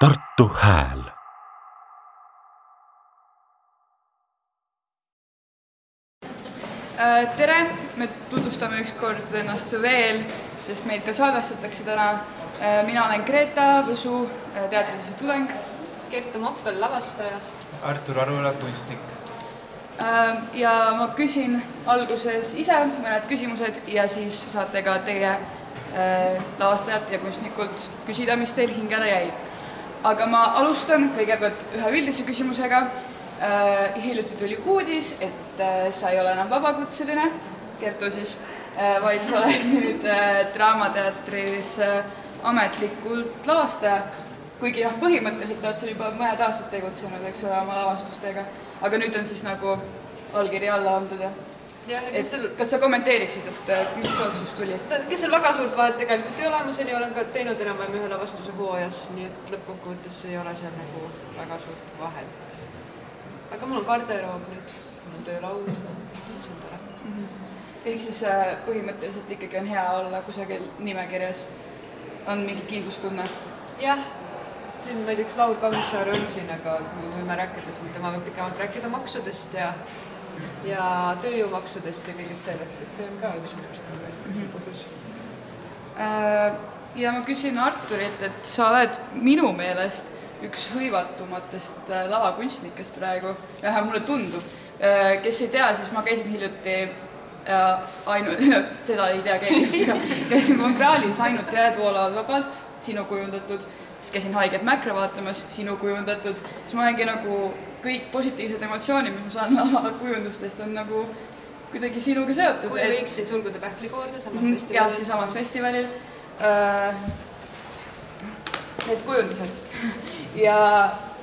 Tartu Hääl Äh, tere, me tutvustame ükskord ennast veel, sest meid ka salvestatakse täna. Äh, mina olen Greta Võsu, äh, teatrilise tudeng. Kertu Moppel, lavastaja. Artur Arula, kunstnik. ja ma küsin alguses ise mõned küsimused ja siis saate ka teie lavastajalt ja kunstnikult küsida, mis teil hingele jäi. Aga ma alustan kõigepealt ühe üldise küsimusega. Äh, hiljuti tuli uudis, et äh, sa ei ole enam vabakutseline, Kertu siis äh,, vaid sa oled nüüd Draamateatris ametlikult lavastaja. kuigi jah, põhimõtteliselt oled sa juba mõned aastad tegutsenud, eks ole, oma lavastustega, aga nüüd on siis nagu allkiri alla antud ja jah, et kes seal, kas sa kommenteeriksid, et äh, miks see otsus tuli? kes seal väga suurt vahet tegelikult ei ole, ma seni olen ka teinud enam-vähem ühe lavastuse hooajas, nii et lõppkokkuvõttes ei ole seal nagu väga suurt vahet. aga mul on garderoob nüüd, mul on töölaud, see on tore. ehk siis äh, põhimõtteliselt ikkagi on hea olla kusagil nimekirjas, on mingi kindlustunne jah, siin ma ei tea, kas Laur Kammissaar on siin, aga me võime rääkida siin temaga pikemalt rääkida maksudest ja ja tööjõumaksudest ja kõigest sellest, et see on ka üks minu arust nagu mm -hmm. põhjus. Äh, ja ma küsin Arturilt, et sa oled minu meelest üks hõivatumatest äh, lavakunstnikest praegu, vähemalt mulle tundub. kes ei tea, siis ma käisin hiljuti ainult, seda ei tea keegi vist, aga käisin Mongraalis ainult Jääd voolavad vabalt, sinu kujundatud, siis käisin Haiget Mäkra vaatamas, sinu kujundatud, siis ma olengi nagu kõik positiivsed emotsioonid, mis ma saan lavakujundustest, on nagu kuidagi sinuga seotud. kui võiksid sulguda Pähklikoorde samas Mhm, festivalil. jah, siinsamas festivalil äh, need kujundused ja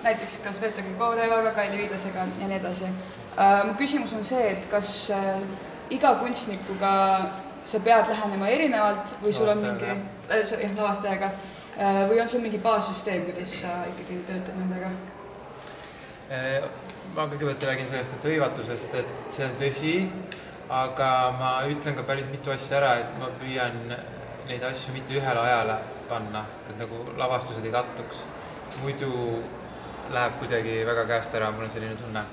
näiteks ka Sveta Grigorevaga, Kaili Viidasega ja nii edasi äh,. mu küsimus on see, et kas äh, iga kunstnikuga sa pead lähenema erinevalt või sul on mingi äh, jah, lavastajaga äh, või on sul mingi baassüsteem, kuidas sa ikkagi töötad nendega? Ma kõigepealt räägin sellest, et hõivatusest, et see on tõsi, aga ma ütlen ka päris mitu asja ära, et ma püüan neid asju mitte ühele ajale panna, et nagu lavastused ei kattuks. muidu läheb kuidagi väga käest ära, mul on selline tunne.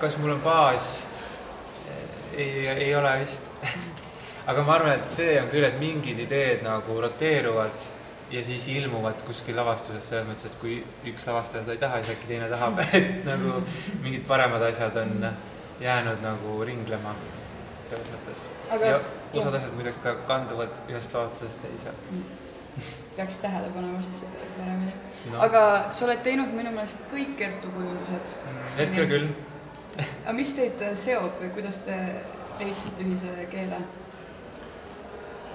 kas mul on baas? ei, ei ole vist. aga ma arvan, et see on küll, et mingid ideed nagu roteeruvad ja siis ilmuvad kuskil lavastuses selles mõttes, et kui üks lavastaja seda ei taha, siis äkki teine tahab, et nagu mingid paremad asjad on jäänud nagu ringlema selles mõttes. Ja osad asjad muideks ka kanduvad ühest lavastusest teise peaks tähele panema siis paremini No. aga sa oled teinud minu meelest kõik Kertu kujundused. hetkel küll. aga mis teid seob või kuidas te leidsite ühise keele?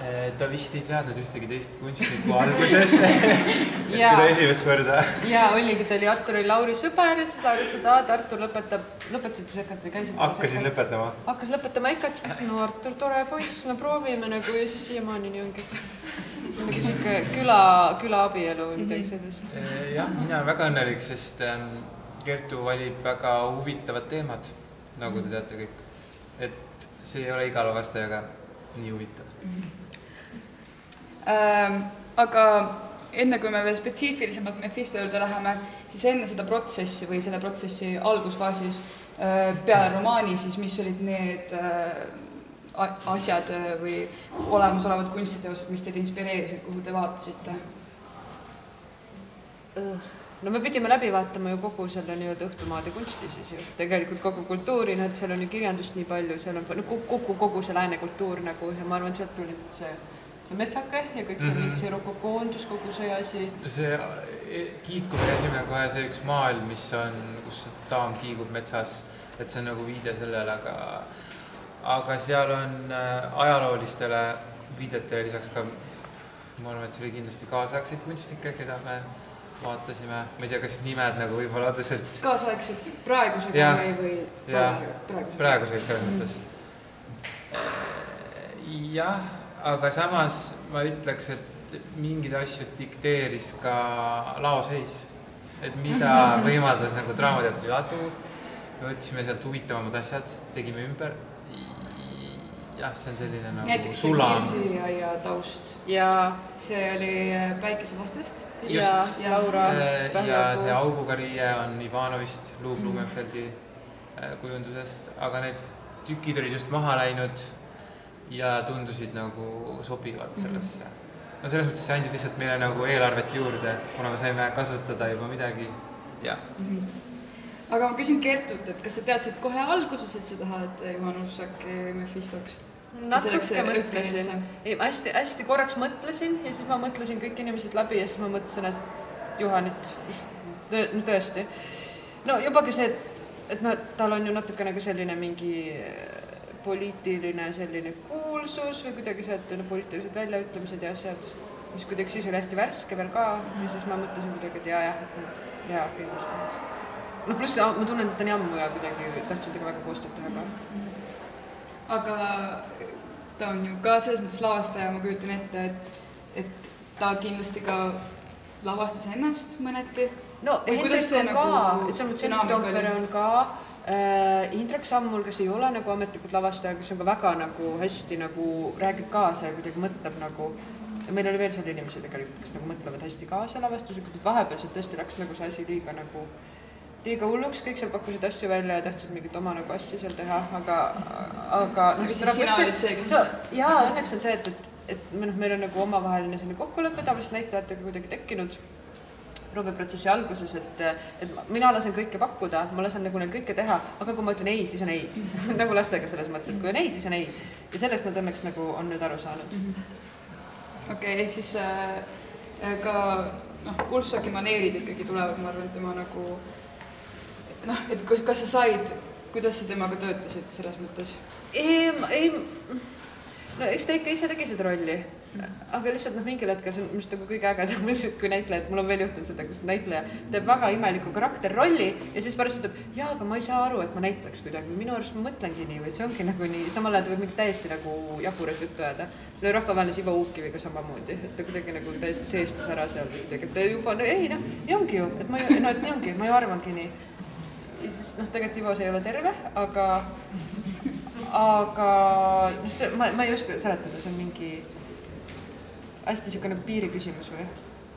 Eh, ta vist ei teadnud ühtegi teist kunstnikku alguses ja, kui ta esimest korda ja oligi, ta oli Arturi Lauri sõber ja siis Lauri ütles, et aa, et Artur lõpetab, lõpetasid sa sekund või käisid? hakkasin lõpetama. hakkas lõpetama ikka, et no Artur, tore poiss, no proovime nagu ja siis siiamaani nii ongi. nagu sihuke küla, külaabielu või midagi sellist. Eh, jah, mina olen väga õnnelik, sest ähm, Kertu valib väga huvitavad teemad, nagu te teate kõik. et see ei ole iga lavastajaga nii huvitav. Ähm, aga enne kui me veel spetsiifilisemalt Mephisto juurde läheme, siis enne seda protsessi või selle protsessi algusfaasis äh, peale romaani, siis mis olid need a- asjad või olemasolevad kunstiteosed, mis teid inspireerisid, kuhu te vaatasite? no me pidime läbi vaatama ju kogu selle nii-öelda õhtumaade kunsti siis ju, tegelikult kogu kultuuri, noh et seal on ju kirjandust nii palju, seal on no, kogu, kogu see lääne kultuur nagu ja ma arvan, sealt tuli nüüd see, see metsake ja kõik see Mhm. mingi see rokokoondus, kogu see asi. see e- kiikumine esimene kohe see üks maal, mis on, kus daam kiigub metsas, et see on nagu viide sellele, aga aga seal on äh, ajaloolistele viidetele lisaks ka, ma arvan, et see oli kindlasti kaasaegseid kunstnikke, keda me vaatasime, ma ei tea, kas nimed nagu võib-olla otseselt kaasaegselt praegusega Jah. või, või Jah. praegusega? praeguseid selles mõttes. jah, aga samas ma ütleks, et mingeid asju dikteeris ka laoseis. et mida võimaldas nagu Draamateatri ladu, me võtsime sealt huvitavamad asjad, tegime ümber. jah, see on selline nagu näiteks see sulam. Kirsi-aia taust, ja, see oli äh, Päikeselastest. ja. Laura Äh, ja see Vählepuu. auguga riie on Ivanovist, Lou Blumenfeldi äh, kujundusest, aga need tükid olid just maha läinud ja tundusid nagu sobivad sellesse. no selles mõttes see andis lihtsalt meile nagu eelarvet juurde, kuna me saime kasutada juba midagi ja aga ma küsin Kertut, et kas sa teadsid kohe alguses, et sa tahad Juhan Ussaki Mephistoks? natuke mõtlesin, ei hästi-hästi korraks mõtlesin ja siis ma mõtlesin kõik inimesed läbi ja siis ma mõtlesin, et Juhanit tõ- no tõesti. no jubagi see, et, et noh, tal on ju natukene ka selline mingi poliitiline selline kuulsus või kuidagi see, et no poliitilised väljaütlemised ja asjad, mis kuidagi siis oli hästi värske veel ka ja siis ma mõtlesin kuidagi, et ja, jah, et noh, jaa, kindlasti. no pluss ma tunnen teda nii ammu ja kuidagi tahtsin temaga väga koostööd teha ka. aga ta on ju ka selles mõttes lavastaja, ma kujutan ette, et, et ta kindlasti ka lavastas ennast mõneti. no Hendrik see on nagu ka, selles mõttes Hendrik? Toompere on ka Indrek Sammul, kes ei ole nagu ametlikult lavastaja, kes on ka väga nagu hästi nagu räägib kaasa ja kuidagi mõtleb nagu. Meil oli veel seal inimesi tegelikult, kes nagu mõtlevad hästi kaasa lavastuslikult, et vahepealselt tõesti läks nagu see asi liiga nagu liiga hulluks, kõik seal pakkusid asju välja ja tahtsid mingit oma nagu asja seal teha, aga, aga Aga siis sina olid see, kes- no, jaa, õnneks on see, et, et, et noh, meil on nagu omavaheline selline kokkulepe tavaliselt näitlejatega kuidagi tekkinud prooviprotsessi alguses, et, et mina lasen kõike pakkuda, ma lasen nagu neil kõike teha, aga kui ma ütlen ei, siis on ei nagu lastega selles mõttes, et kui on ei, siis on ei. ja sellest nad õnneks nagu on nüüd aru saanud. okei okay,, ehk siis äh, ka noh, Ussaki maneerid ikkagi tulevad, ma arvan, tema nagu noh, et kas, kas sa said, kuidas sa temaga töötasid selles mõttes? ei, ei, no eks ta ikka ise tegi seda rolli, aga lihtsalt noh, mingil hetkel see on minu arust nagu kõige ägedam, kui näitleja, et mul on veel juhtunud seda, kus näitleja teeb väga imeliku karakterrolli ja siis pärast ütleb, jaa, aga ma ei saa aru, et ma näitleks kuidagi, minu arust ma mõtlengi nii või see ongi nagu nii, samal ajal ta võib mingit täiesti nagu jaburat juttu ajada. mul oli rahvavaenlase Ivo Uukiviga samamoodi, et ta kuidagi nagu täiesti seestus ära seal kuidagi, et ta juba, no ei noh, nii ongi ju, et ma ju, no et nii ongi, ma ju arvangi nii. Ja siis noh, tegelikult Ivo see ei ole terve, aga, aga noh, see ma, ma ei oska seletada, see on mingi hästi niisugune piiri küsimus või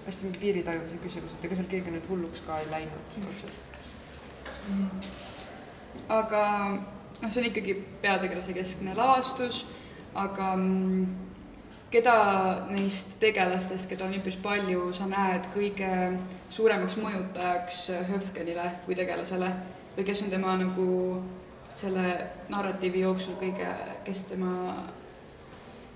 hästi mingi piiri tajumise küsimus, et ega seal keegi nüüd hulluks ka ei läinud otseselt. aga noh, see on ikkagi peategelase keskne lavastus, aga mm, keda neist tegelastest, keda on üpris palju, sa näed kõige suuremaks mõjutajaks Höfgenile kui tegelasele või kes on tema nagu selle narratiivi jooksul kõige, kes tema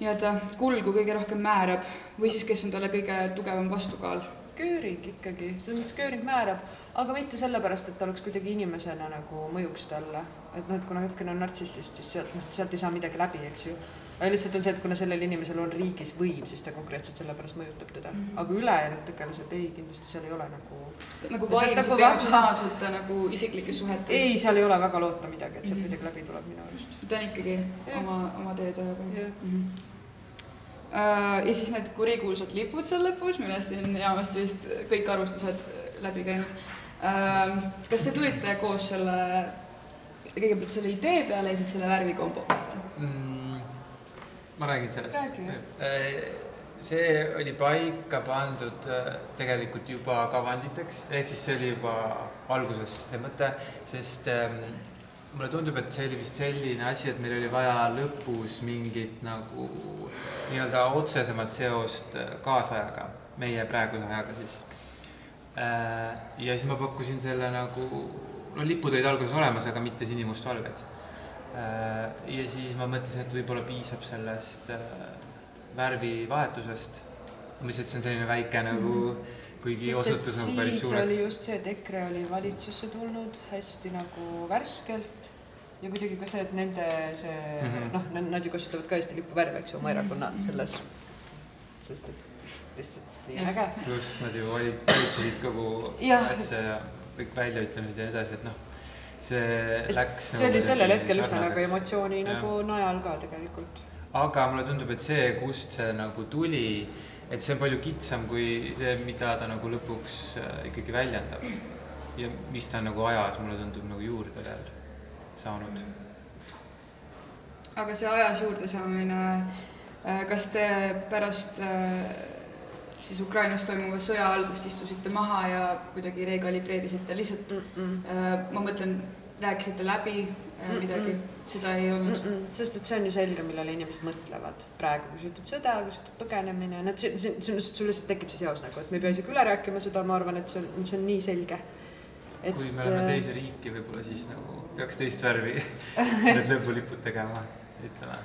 nii-öelda kulgu kõige rohkem määrab või siis kes on talle kõige tugevam vastukaal? Göring ikkagi, selles mõttes Göring määrab, aga mitte sellepärast, et ta oleks kuidagi inimesena nagu mõjuks talle. et noh, et kuna Höfgen on nartsissist, siis sealt, noh, sealt ei saa midagi läbi, eks ju. lihtsalt on see, et kuna sellel inimesel on riigis võim, siis ta konkreetselt sellepärast mõjutab teda mm. Mhm. -hmm. aga ülejäänud tegelased ei, kindlasti seal ei ole nagu nagu vaimselt väga- emotsionaalselt nagu isiklikes suhetes? ei, seal ei ole väga loota midagi, et sealt Mhm. midagi läbi tuleb minu arust. ta on ikkagi Jah. oma, oma teed ajab mm. -hmm. Ja siis need kurikuulsad lipud seal lõpus, millest on enamasti vist kõik arvustused läbi käinud. kas te tulite koos selle, kõigepealt selle idee peale ja siis selle värvikombo peale? mm,. ma räägin sellest jah.. see oli paika pandud äh, tegelikult juba kavanditeks, ehk siis see oli juba alguses see mõte, sest ähm, mulle tundub, et see oli vist selline asi, et meil oli vaja lõpus mingit nagu nii-öelda otsesemat seost äh, kaasajaga, meie praeguse ajaga siis. ja siis ma pakkusin selle nagu, no lipud olid alguses olemas, aga mitte sinimustvalged. ja siis ma mõtlesin, et võib-olla piisab sellest äh, värvivahetusest. lihtsalt see on selline väike nagu, kuigi osutus nagu päris suureks. just see, et EKRE oli valitsusse tulnud hästi nagu värskelt ja kuidagi ka see, et nende see mm Mhm. -hmm. noh, nad ju kasutavad ka Eesti lipuvärve, eks ju, oma erakonna selles, sest et lihtsalt nii äge. pluss nad ju valitsesid kogu asja ja kõik väljaütlemised ja nii edasi, et noh, see et läks. see oli sellel hetkel üsna nagu emotsiooni Jah. nagu najal ka tegelikult. aga mulle tundub, et see, kust see nagu tuli, et see on palju kitsam kui see, mida ta nagu lõpuks äh, ikkagi väljendab. ja mis ta nagu ajas, mulle tundub nagu juurde veel saanud. aga see ajas juurdesaamine, kas te pärast äh, siis Ukrainas toimuva sõja algust istusite maha ja kuidagi rekalibreerisite lihtsalt mm, -mm. ma mõtlen, rääkisite läbi mm -mm. midagi, seda ei olnud mm? -mm. sest et see on ju selge, millele inimesed mõtlevad praegu, kui sa ütled sõda, kui sa ütled põgenemine, noh, see, see, sul lihtsalt, sul lihtsalt tekib see seos nagu, et me ei pea isegi üle rääkima seda, ma arvan, et see on, see on nii selge. Et, kui me oleme teise riiki, võib-olla siis nagu peaks teist värvi need lõpulipud tegema, ütleme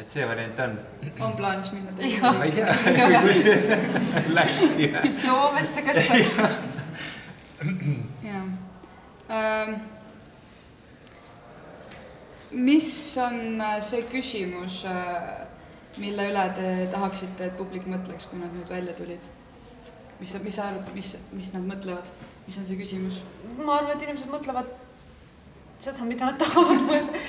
et see variant on. on plaanis minna teise? ma ei tea Lätti või? Soomes tegelikult. jah ähm,. mis on äh, see küsimus, äh, mille üle te tahaksite, et publik mõtleks, kui nad nüüd välja tulid? mis, mis sa arvad, mis, mis nad mõtlevad, mis on see küsimus? ma arvan, et inimesed mõtlevad seda, mida nad tahavad mõelda.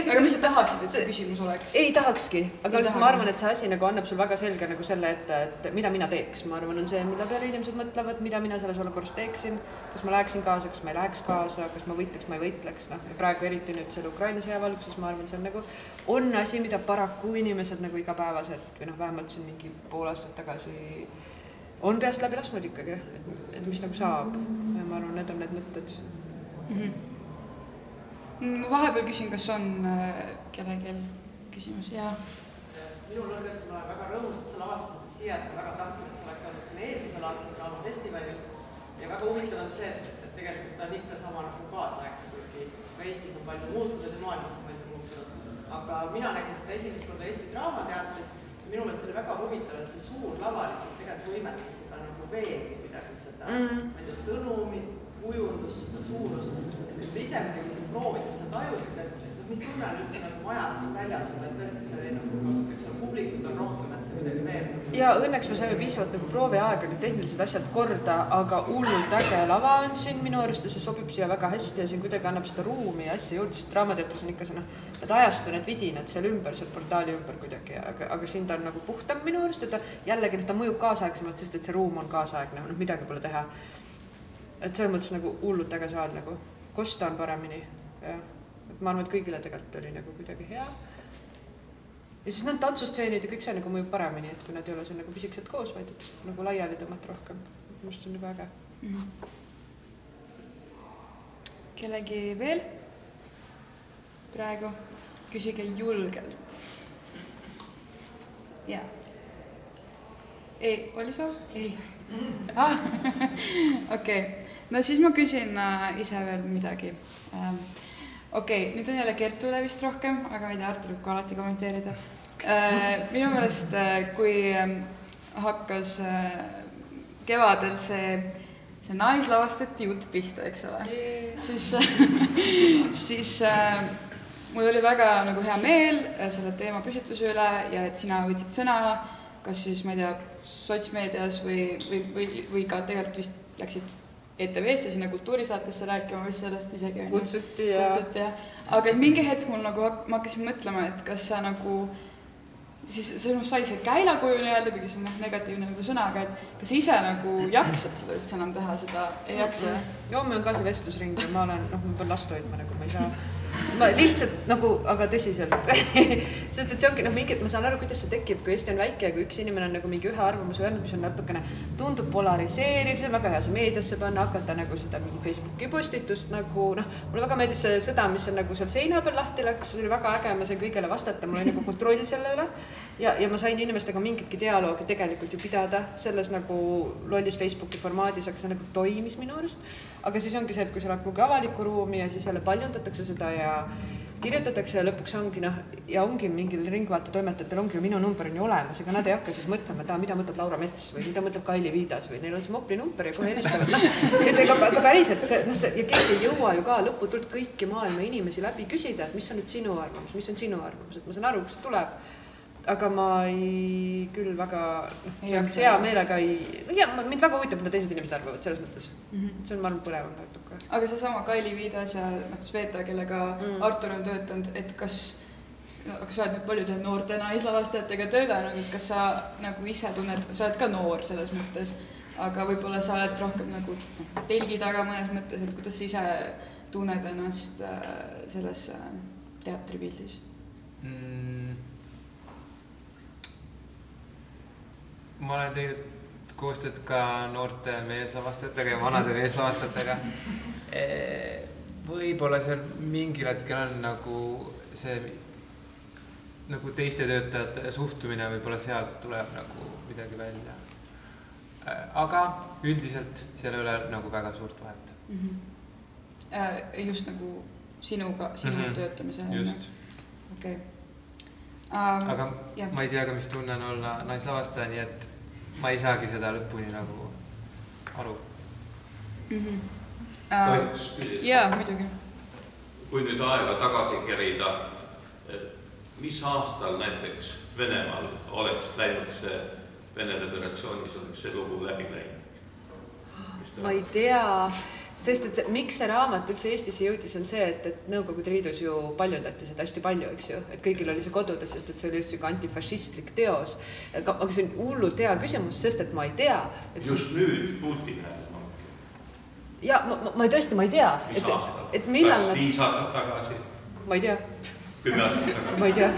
aga mis sa tahaksid, et see küsimus oleks? ei tahakski, aga lihtsalt ma arvan, et see asi nagu annab sul väga selge nagu selle ette, et mida mina teeks, ma arvan, on see, mille peale inimesed mõtlevad, mida mina selles olukorras teeksin. kas ma läheksin kaasa, kas ma ei läheks kaasa, kas ma võitleks, ma ei võitleks, noh, ja praegu eriti nüüd selle Ukraina sõja valguses ma arvan, see on nagu, on asi, mida paraku inimesed nagu igapäevaselt või noh, vähemalt siin mingi pool aastat tagasi on peast läbi lasknud ikkagi, et, et mis nagu saab ja ma arvan, need on need mõtted mm. -hmm ma vahepeal küsin, kas on äh, kellelgi küsimusi, jaa. minul on, et ma väga rõõmus, et sa lavastasid siia, et ma väga tahtsin, et oleks olnud siin eelmisel aastal Draamafestivalil ja väga huvitav on see, et, et tegelikult ta on ikka sama nagu kaasaegne, kuigi ka Eestis on palju muutunud ja maailmas on palju muutunud. aga mina nägin seda esimest korda Eesti Draamateatris ja minu meelest oli väga huvitav, et see suur lava lihtsalt tegelikult võimestas seda nagu veelgi kuidagi seda. Mm, ma ei tea, sõnumit, kujundust, seda suurust. Kas te ise kuidagi siin proovides seda tajusite, et, et mis tunne on üldse nagu majas siin väljas on, et tõesti see oli nagu, eks ole, publikut on rohkem, et see kuidagi veel ja õnneks me saime piisavalt nagu prooviaega, need tehnilised asjad korda, aga hullult äge lava on siin minu arust ja see sobib siia väga hästi ja siin kuidagi annab seda ruumi ja asja juurde, sest Draamateatris on ikka see noh, need ajastu, need vidinad seal ümber, seal portaali ümber kuidagi, aga, aga siin ta on nagu puhtam minu arust ja ta jällegi, ta mõjub kaasaegsemalt, sest et see ruum on kaasaegne, noh midagi pole teha. et selles mõttes nagu hullult äge saal nagu kosta on paremini, jah. et ma arvan, et kõigile tegelikult oli nagu kuidagi hea. Ja siis need tantsustseenid ja kõik see nagu mõjub paremini, et kui nad ei ole seal nagu pisikesed koos, vaid et nagu laiali tõmmata rohkem. minu arust see on nagu äge mm. -hmm. kellegi veel? praegu küsige julgelt. jaa. ei, oli soov? ei ah, okei okay no siis ma küsin äh, ise veel midagi ähm,. Okei okay,, nüüd on jälle Kertule vist rohkem, aga ma ei tea, Artur võib ka alati kommenteerida äh,. minu meelest äh,, kui äh, hakkas äh, kevadel see, see naislavastati jutt pihta, eks ole yeah., siis siis äh, mul oli väga nagu hea meel äh, selle teema püstituse üle ja et sina võtsid sõna, kas siis ma ei tea, sotsmeedias või, või, või, või ka tegelikult vist läksid ETV-sse sinna kultuurisaatesse rääkima, mis sellest isegi kutsuti ja kutsuti ja aga et mingi hetk mul nagu, ma hakkasin mõtlema, et kas sa nagu siis sinust sai see käilakuju nii-öelda, kuigi see on noh, negatiivne nagu sõna, aga et kas ise nagu jaksad seda üldse enam teha, seda ei jaksa? homme on ka see vestlusring ja ma olen, noh, ma pean last hoidma nagu ma ei saa. Ma lihtsalt nagu, aga tõsiselt sest et see ongi noh, mingi, ma saan aru, kuidas see tekib, kui Eesti on väike ja kui üks inimene on nagu mingi ühe arvamuse öelnud, mis on natukene, tundub polariseeriv, see on väga hea see meediasse panna, hakata nagu seda mingi Facebooki postitust nagu noh, mulle väga meeldis see sõda, mis on nagu seal seina peal lahti läks, see oli väga äge, ma sain kõigele vastata, mul oli nagu kontroll selle üle. ja, ja ma sain inimestega mingitki dialoogi tegelikult ju pidada selles nagu lollis Facebooki formaadis, aga see nagu toimis minu arust. aga siis ongi see, et kui sa lähed kuhugi avalikku ruumi ja siis jälle paljundatakse seda ja kirjutatakse ja lõpuks ongi noh, ja ongi mingil Ringvaate toimetajatel ongi ju minu number on ju olemas, ega nad ei hakka siis mõtlema, et aa, mida mõtleb Laura Mets või mida mõtleb Kaili Viidas või neil on see Mopli number ja kohe helistavad, noh. et ega, aga päriselt see, noh, see ja keegi ei jõua ju ka lõputult kõiki maailma inimesi läbi küsida, et mis on nüüd sinu arvamus, mis on sinu arvamus, et ma saan aru, kust see tuleb aga ma ei, küll väga, noh, hea meelega ei, ja mind väga huvitab, mida teised inimesed arvavad selles mõttes mm. -hmm. see on, ma arvan, põnevam natuke. aga seesama Kaili Viidas ja noh, Sveta, kellega mm. Artur on töötanud, et kas, aga sa oled nüüd paljude noorte naislavastajatega töötanud, et kas sa nagu ise tunned, sa oled ka noor selles mõttes, aga võib-olla sa oled rohkem nagu noh, telgi taga mõnes mõttes, et kuidas sa ise tunned ennast äh, selles äh, teatripildis mm,? Ma olen teinud koostööd ka noorte meeslavastajatega ja vanade meeslavastajatega. võib-olla seal mingil hetkel on nagu see nagu teiste töötajate suhtumine, võib-olla sealt tuleb nagu midagi välja. aga üldiselt seal ei ole nagu väga suurt vahet mm. -hmm. just nagu sinuga, sinu mm -hmm. töötamisel. just. okei okay. Um,. aga jah. ma ei tea ka, mis tunne on olla naislavastaja, nii et ma ei saagi seda lõpuni nagu aru mm. -hmm. Uh, jaa, muidugi. kui nüüd aega tagasi kerida, mis aastal näiteks Venemaal oleks läinud see, Vene Föderatsioonis oleks see lugu läbi läinud? ma ei tea, sest et see, miks see raamat üldse Eestisse jõudis, on see, et, et Nõukogude Liidus ju paljundati seda hästi palju, eks ju, et kõigil oli see kodudes, sest et see oli sihuke antifašistlik teos. aga, aga see on hullult hea küsimus, sest et ma ei tea. just nüüd Putin hääletab ja ma, ma, ma tõesti, ma ei tea, et, et millal nad. viis aastat tagasi? ma ei tea kümme aastat tagasi? ma ei tea.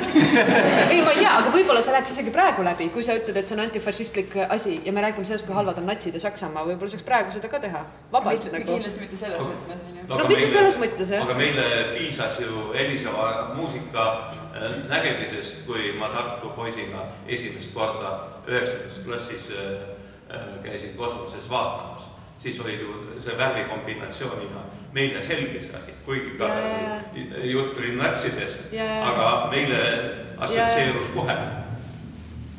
ei, ma ei tea, aga võib-olla see läheks isegi praegu läbi, kui sa ütled, et see on antifašistlik asi ja me räägime sellest, kui halvad on natsid ja Saksamaa, võib-olla saaks praegu seda ka teha. vabalt nagu. kindlasti mitte selles mõttes, onju. no mitte meile, selles mõttes, jah. aga meile piisas ju Eliseva muusika äh, nägemisest, kui ma Tartu poisina esimest korda üheksandas klassis äh, äh, käisin kosmoses vaatamas siis oli ju see värvikombinatsioonina meile selge see asi, kuigi ka jutt oli natsidest aga meile assotsieerus kohe.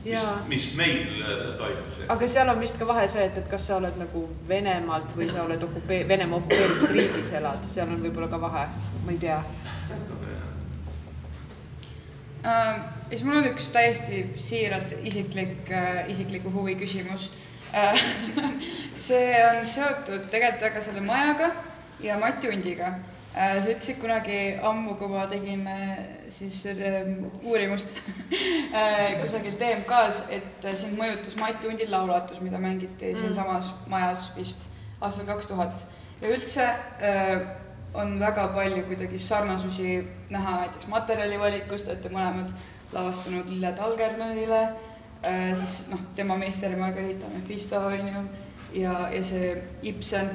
mis, mis meil äh, toimus. aga seal on vist ka vahe see, et, et kas sa oled nagu Venemaalt või sa oled okupee-, Venemaa okupeeritud riigis elad, seal on võib-olla ka vahe, ma ei tea uh,. ja siis mul on üks täiesti siiralt isiklik uh,, isikliku huvi küsimus uh, see on seotud tegelikult väga selle majaga ja Mati Undiga. Äh, sa ütlesid kunagi ammu, kui ma tegime siis ähm, uurimust äh, kusagil TMK-s, et sind mõjutas Mati Undi laulatus, mida mängiti mm. siinsamas majas vist aastal kaks tuhat. ja üldse äh, on väga palju kuidagi sarnasusi näha näiteks materjalivalikust, olete mõlemad lavastanud Lille Talgernonile, siis noh, tema Meister Margarita Mephisto on ju ja, ja see Ibsen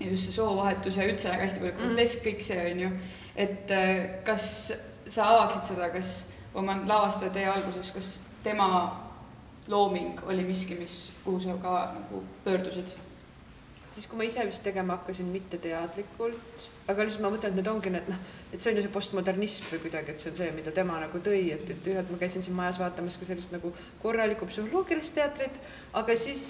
just see soovahetus ja üldse väga hästi palju grotesk mm, -hmm. kõik see on ju. et äh, kas sa avaksid seda, kas oma lavastaja tee alguses, kas tema looming oli miski, mis, kuhu sa ka nagu pöördusid? Siis, kui ma ise vist tegema hakkasin mitteteadlikult, aga lihtsalt ma mõtlen, et need ongi need noh, et see on ju see postmodernism või kuidagi, et see on see, mida tema nagu tõi, et, et ühelt ma käisin siin majas vaatamas ka sellist nagu korralikku psühholoogilist teatrit, aga siis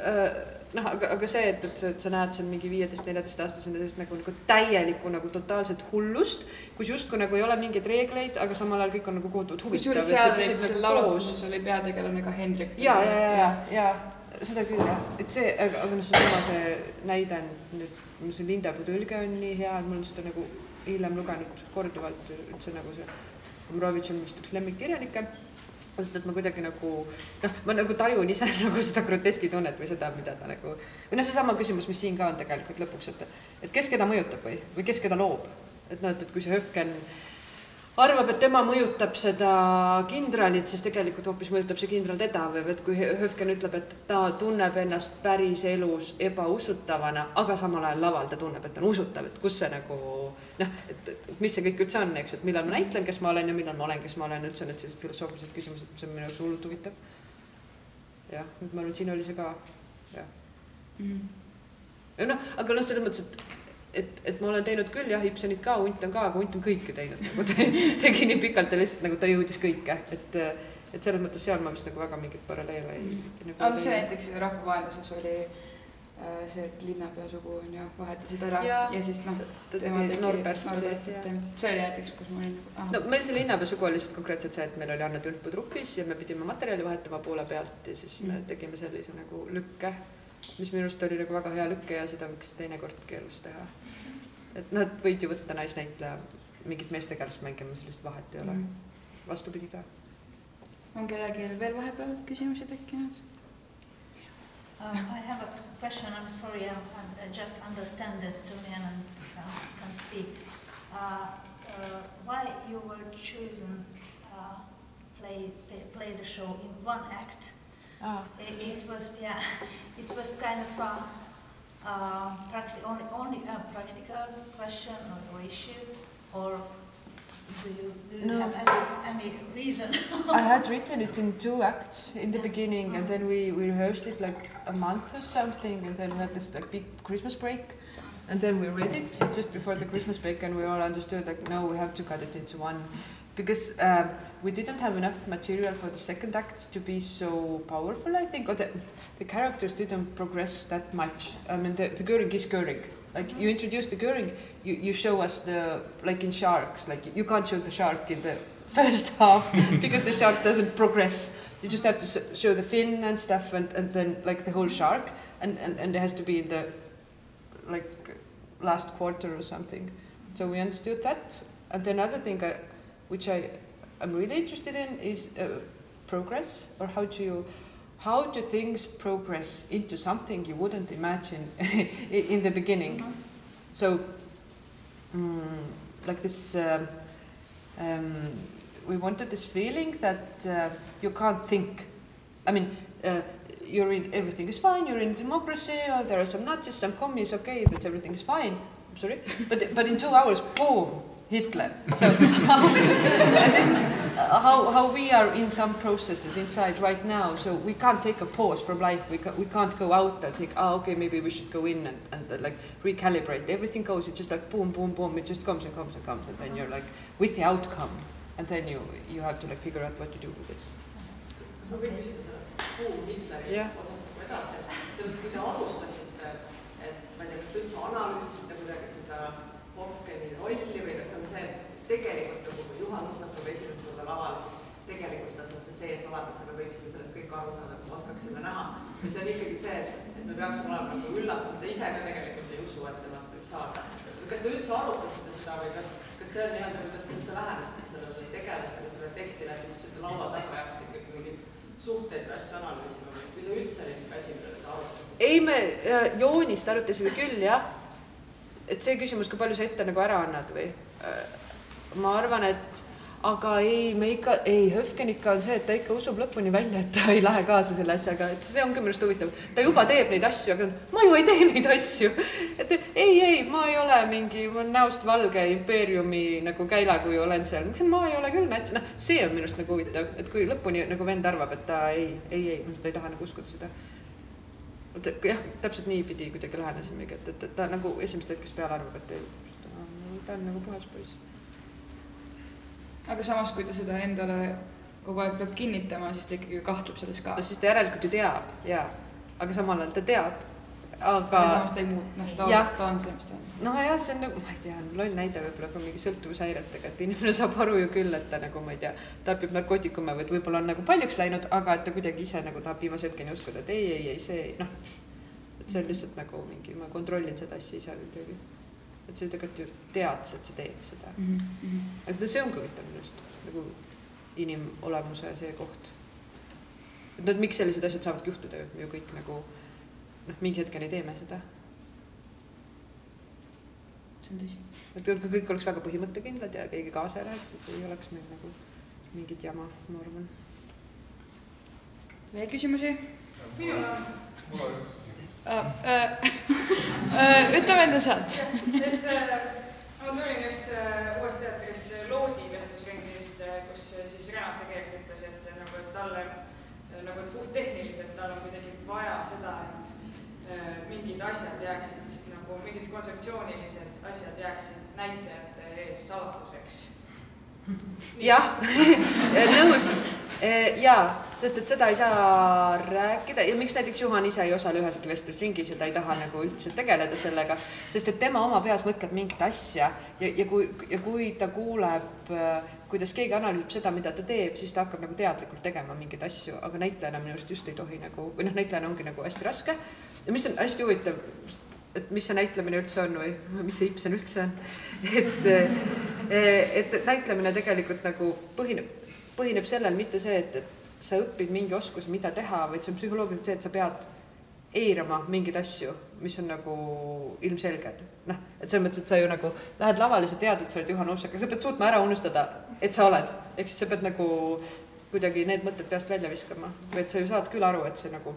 äh, noh, aga, aga see, et, et sa, et sa näed seal mingi viieteist-neljateistaastasena sellist nagu, nagu täielikku nagu totaalset hullust, kus justkui nagu ei ole mingeid reegleid, aga samal ajal kõik on nagu kohutavalt huvitav. kusjuures seal oli peategelane ka Hendrik. ja, ja, ja, ja, ja seda küll jah, et see, aga, aga noh, seesama see näide nüüd, see Lindepuu tõlge on nii hea, et ma olen seda nagu hiljem lugenud korduvalt üldse nagu see Mrovitš on vist üks lemmikkirjanikke sest et ma kuidagi nagu noh, ma nagu tajun ise nagu seda groteski tunnet või seda, mida ta nagu või noh, seesama küsimus, mis siin ka on tegelikult lõpuks, et et kes keda mõjutab või, või kes keda loob. et noh, et, et kui see Höfgen arvab, et tema mõjutab seda kindralit, siis tegelikult hoopis mõjutab see kindral teda või et kui Höfgen ütleb, et ta tunneb ennast päriselus ebausutavana, aga samal ajal laval ta tunneb, et ta on usutav, et kus see nagu noh, et, et mis see kõik üldse on, eks ju, et millal ma näitlen, kes ma olen ja millal ma olen, kes ma olen, üldse need sellised filosoofilised küsimused, mis on minu jaoks hullult huvitav. jah, nüüd ma arvan, et siin oli see ka, jah mm. noh, aga noh, selles mõttes, et et, et ma olen teinud küll jah, Ibsenit ka, Unt on ka, aga Unt on kõike teinud nagu te, tegi nii pikalt ja lihtsalt nagu ta jõudis kõike, et, et selles mõttes seal ma vist nagu väga mingeid paralleele ei nagu. aga see näiteks rahvavaenluses oli äh, see, et linnapea sugu on ju, vahetasid ära ja, ja siis noh, tema tegi Norbert, Norbert, see oli näiteks, kus ma olin nagu. no meil see linnapea sugu oli lihtsalt konkreetselt see, et meil oli Anne Tülpu trupis ja me pidime materjali vahetama poole pealt ja siis mm. me tegime sellise nagu lükke mis minu arust oli nagu väga hea lükke ja seda võiks teinekord keerulist teha. et noh, et võid ju võtta naisnäitleja mingit meestegelast mängima, sellist vahet ei ole mm. -hmm. vastupidi ka. on kellelgi veel vahepeal küsimusi tekkinud? Um, I have a question. I'm sorry, I, I just understand Estonian and can, can speak. Uh, uh, why you were chosen uh, play, play play the show in one act. Ah, It, it was yeah, it was kind of a uh, practi- only only a practical question or issue, or do you do you No. have any any reason? I had written it in two acts in the beginning, and then we, we rehearsed it like a month or something, and then we had this like big Christmas break, and then we read it just before the Christmas break, and we all understood like no, we have to cut it into one, because um, we didn't have enough material for the second act to be so powerful. I think, or the the characters didn't progress that much. I mean, the the Göring is Göring. Like you introduce the Göring, you, you show us the like in sharks. Like you can't show the shark in the first half because the shark doesn't progress. You just have to show the fin and stuff, and, and then like the whole shark, and, and, and it has to be in the like last quarter or something. So we understood that. And then another thing, I, which I am really interested in, is uh, progress, or how do you, how do things progress into something you wouldn't imagine in the beginning? So, mm, like this, um, um, we wanted this feeling that uh, you can't think. I mean, uh, you're in everything is fine. You're in democracy. Oh, there are some Nazis, some commies. Okay, that everything is fine. I'm sorry, but but in two hours, boom, Hitler. So how, this is how how we are in some processes inside right now. So we can't take a pause from life. We ca- we can't go out and think, oh, okay, maybe we should go in and and uh, like recalibrate. Everything goes. It's just like boom, boom, boom. It just comes and comes and comes, and then you're like with the outcome, and then you you have to like figure out what to do with it. kas ma võin kui seda Hofgeni rolli või kas on see, et tegelikult nagu kui Juhan tuleb esimest korda lavale, siis tegelikult ta seal see sees olemas ja me võiksime sellest kõik aru saada, me oskaksime näha. või see on ikkagi see, et, me peaksime olema nagu üllatunud, ta ise ka tegelikult ei usu, et temast võib saada. kas te üldse arutasite seda või kas, kas see on nii-öelda, kuidas te üldse lähenesite sellele tegelasele, sellele tekstile, et istusite laua taga ja hakkasite ikkagi mingeid suhteid või asju analüüsima või, või see üldse oli niisugune asi, mida te arutasite? ei, me äh, joonist arutasime küll jah. Et see küsimus, kui palju sa ette nagu ära annad või äh, ma arvan, et aga ei, me ikka, ei, Höfgen ikka on see, et ta ikka usub lõpuni välja, et ta ei lähe kaasa selle asjaga, et see ongi minu arust huvitav. ta juba teeb neid asju, aga ma ju ei tee neid asju. et ei, ei, ma ei ole mingi, ma olen näost valge impeeriumi nagu käila, kui olen seal. ma ei ole küll nats, noh, see on minu arust nagu huvitav, et kui lõpuni nagu vend arvab, et ta ei, ei, ei, ta ei taha nagu uskuda seda jah, täpselt niipidi kuidagi lähenesimegi, et, et, et ta nagu esimesest hetkest peale arvab, et ei, ta on, nagu puhas poiss. aga samas, kui ta seda endale kogu aeg peab kinnitama, siis ta ikkagi kahtleb selles ka no. siis ta järelikult ju teab ja, aga samal ajal ta teab, aga samas ta ei muutu, noh, ta on, ta on see, mis ta on. nojah, see on nagu, ma ei tea, loll näide võib-olla ka mingi sõltuvushäiretega, et inimene saab aru ju küll, et ta nagu ma ei tea, tarbib narkootikume või et võib-olla on nagu paljuks läinud, aga et ta kuidagi ise nagu tahab viimase hetkeni uskuda, et ei, ei, ei, see noh, et see on lihtsalt nagu mingi, ma kontrollin seda asja ise kuidagi. et sa tegelikult ju tead, et sa teed seda Mhm, et no see ongi huvitav minu arust nagu inimolemuse see koht. et no et miks sellised asjad saavadki juhtuda ju, ju kõik nagu noh, mingi hetkeni teeme seda. see on tõsi. et kui kõik oleks väga põhimõttekindlad ja keegi kaasa ei läheks, siis ei oleks meil nagu mingit jama, ma arvan. veel küsimusi? minul on, mul on üks küsimus. võtame enda sealt. et äh, ma tulin just äh, Uuest teatrist äh, Loodi vestlusringist, kus siis Renat tegelikult ütles, et nagu, et talle nagu et puhttehniliselt tal on kuidagi vaja seda, et äh, mingid asjad jääksid nagu mingid kontseptsioonilised asjad jääksid näitlejate ees salatuseks. jah, nõus. jaa, sest et seda ei saa rääkida ja miks näiteks Juhan ise ei osale üheski vestlusringis ja ta ei taha nagu üldse tegeleda sellega, sest et tema oma peas mõtleb mingit asja ja, ja kui, ja kui ta kuuleb, kuidas keegi analüüsib seda, mida ta teeb, siis ta hakkab nagu teadlikult tegema mingeid asju, aga näitlejana minu arust just ei tohi nagu või noh, näitlejana ongi nagu hästi raske ja mis on hästi huvitav et mis see näitlemine üldse on või mis see Ibsen üldse on. et, et näitlemine tegelikult nagu põhineb, põhineb sellel mitte see, et, et sa õpid mingi oskuse, mida teha, vaid see on psühholoogiliselt see, et sa pead eirama mingeid asju, mis on nagu ilmselged. noh, et selles mõttes, et sa ju nagu lähed lavale, sa tead, et sa oled Juhan Uussak, aga sa pead suutma ära unustada, et sa oled. ehk siis sa pead nagu kuidagi need mõtted peast välja viskama või et sa ju saad küll aru, et see nagu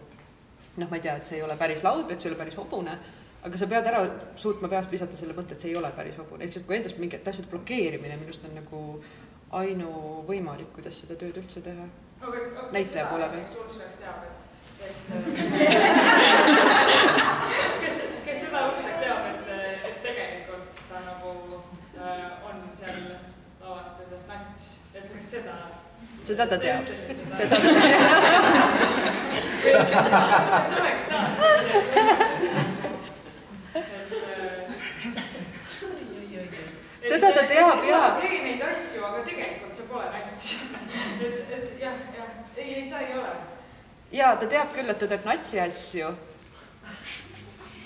noh, ma ei tea, et see ei ole päris laud, et see ei ole päris hobune, aga sa pead ära suutma peast visata selle mõtte, et see ei ole päris hobune, ehk siis nagu endast mingite asjade blokeerimine minu arust on nagu ainuvõimalik, kuidas seda tööd üldse teha. Näitleja poole pealt. Et kes, kes seda Ursak teab, et, et tegelikult ta nagu äh, on seal lavastuses nats, et kas seda seda ta teab, seda seda ta teab. kas, oleks saanud Seda ta teab, jaa. tee neid asju, aga tegelikult see pole nats. et, et jah, jah, ei, ei sa ei ole. jaa, ta teab küll, et ta teeb natsi asju.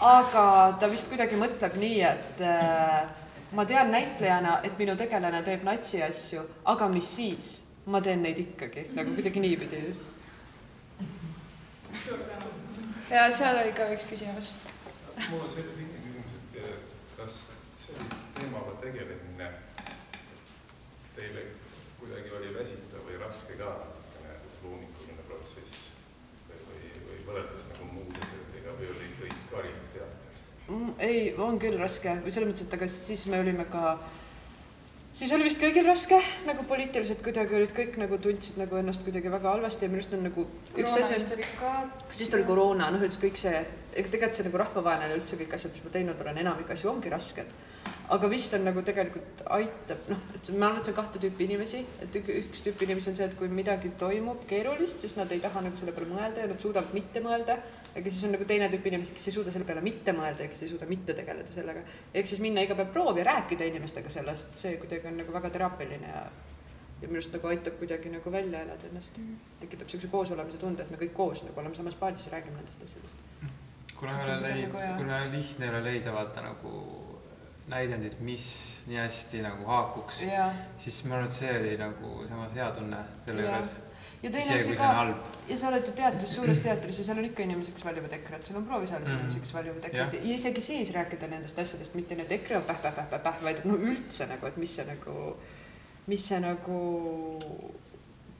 Aga ta vist kuidagi mõtleb nii, et äh, ma tean näitlejana, et minu tegelane teeb natsi asju, aga mis siis, ma teen neid ikkagi nagu kuidagi niipidi just. ja seal oli ka üks küsimus. mul on selline lihtne küsimus, et eh, kas sellise teemaga tegelemine teile kuidagi oli väsitav või raske ka natukene loominguline protsess või, või, või võrreldes nagu muude töödega või oli kõik karim teater? Mm, ei, on küll raske või selles mõttes, et aga siis me olime ka, siis oli vist kõigil raske nagu poliitiliselt kuidagi olid kõik nagu tundsid nagu ennast kuidagi väga halvasti ja minu arust on nagu üks asi siis tuli koroona, noh, üldse kõik see, ega tegelikult see nagu rahvavaenlane üldse kõik asjad, mis ma teinud olen, enamik asju ongi rasked. Aga vist on nagu tegelikult aitab, noh, et ma arvan, et see on kahte tüüpi inimesi, et ük- üks tüüp inimesi on see, et kui midagi toimub keerulist, siis nad ei taha nagu selle peale mõelda ja nad suudavad mitte mõelda. aga siis on nagu teine tüüp inimesi, kes ei suuda selle peale mitte mõelda ja kes ei suuda mitte tegeleda sellega. ehk siis minna iga päev proovi ja rääkida inimestega sellest, see kuidagi on nagu väga teraapiline ja ja minu arust nagu aitab kuidagi nagu välja elada ennast. tekitab niisuguse koosolemise tunde, et me kõik koos nagu oleme samas paadis ja räägime nendest asjadest. kuna ei ole on leid- nagu kuna lihtne ei ole leida vaata nagu näidendit, mis nii hästi nagu haakuks, ja, siis ma arvan, et see oli nagu samas hea tunne selle juures. ja teine asi ka ja sa oled ju teatris, suures teatris ja seal on ikka inimesi, kes valivad EKRE-t, sul on proovisaalis Mhm. inimesi, kes valivad EKRE-t Jah. ja isegi siis rääkida nendest asjadest, mitte et EKRE on päh-päh-päh-päh, vaid et no üldse nagu, et mis see nagu, mis see nagu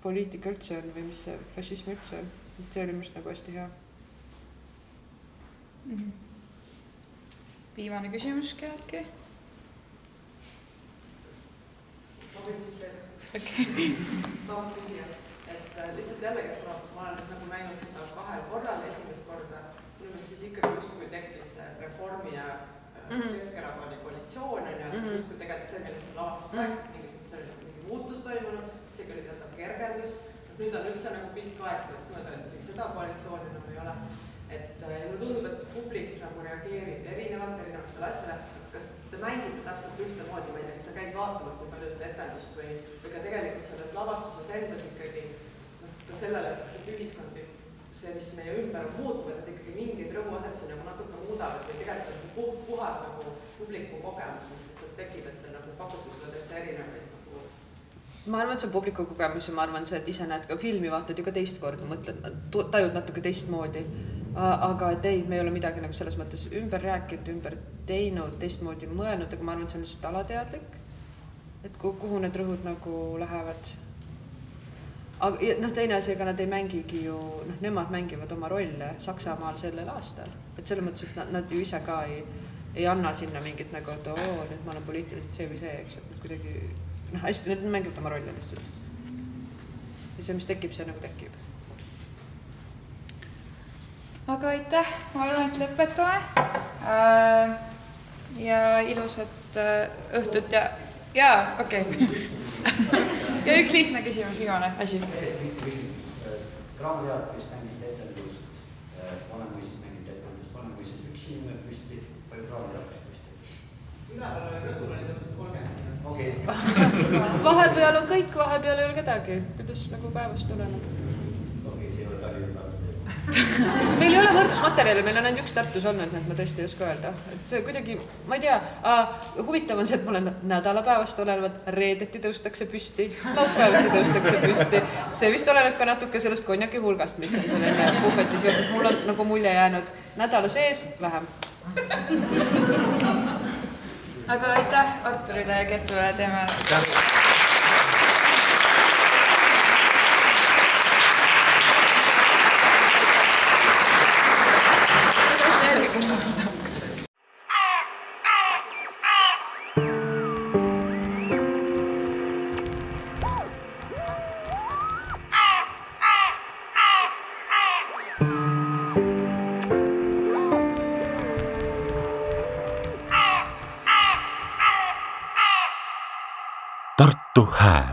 poliitika üldse on või mis see fašism üldse on, et see oli minu arust nagu hästi hea. Mhm. Viimane küsimus kelleltki? ma võin siis veel okei. tahan küsida, et äh, lihtsalt jällegi, et ma, ma olen nagu näinud seda kahel korral, esimest korda minu meelest siis ikkagi justkui tekkis Reformi ja äh, Mhm. Keskerakonna koalitsioon on ju, et Mhm. justkui tegelikult see, millest sa lavastusest Mhm. rääkisid, mingisugune see oli nagu mingi muutus toimunud, isegi oli teatav kergendus. nüüd on üldse nagu pikk aeg sellest mööda, et seda koalitsiooni enam ei ole. Et äh, mulle tundub, et publik nagu reageerib erinevalt erinevatele asjadele. kas te mängite täpselt ühtemoodi, ma ei tea, kas sa käid vaatamas nii palju seda etendust või, või ka tegelikult selles lavastuses endas ikkagi noh, ka sellele, et kas see ühiskond, see, mis meie ümber on muutunud, et ikkagi mingeid rõhuasetusi nagu natuke muudavad või tegelikult on see puh-, puhas nagu publiku kogemus, mis lihtsalt tekib, et see nagu pakutud sulle täitsa erinevaid nagu ma arvan, et see on publiku kogemus ja ma arvan, see, et ise näed ka filmi, vaatad ju ka teist korda, mõtled, tajud natuke teistmoodi. Aga et ei, me ei ole midagi nagu selles mõttes ümber rääkinud, ümber teinud, teistmoodi mõelnud, aga ma arvan, et see on lihtsalt alateadlik. et kuhu, need rõhud nagu lähevad. aga noh, teine asi, ega nad ei mängigi ju, noh, nemad mängivad oma rolle Saksamaal sellel aastal, et selles mõttes, et nad, nad ju ise ka ei, ei anna sinna mingit nagu, et oo, nüüd ma olen poliitiliselt see või see, eks ju, et nad kuidagi noh, hästi, nad mängivad oma rolle lihtsalt. ja see, mis tekib, see nagu tekib. Aga aitäh, ma arvan, et lõpetame äh,. ja ilusat äh, õhtut ja, ja okei okay. ja üks lihtne küsimus, viimane asi. Draamateatris mängiti etendust, Vanemuises mängiti etendust, Vanemuises üks inimene püsti või Draamateatris püsti? üleval oli rõdul oli täpselt kolmkümmend. okei, vahepeal on kõik, vahepeal ei ole kedagi, kuidas nagu päevast oleneb. okei, see ei ole Tallinna päev. meil ei ole võrdlusmaterjali, meil on ainult üks Tartus olnud, nii et ma tõesti ei oska öelda, et see kuidagi, ma ei tea, huvitav on see, et mul on nädalapäevast olenevad, reedeti tõustakse püsti, laupäevati tõustakse püsti. see vist oleneb ka natuke sellest konjaki hulgast, mis on seal enne puhvetis joonud, mul on nagu mulje jäänud nädala sees vähem. aga aitäh Arturile ja Kertule, teeme. Tartu Hääl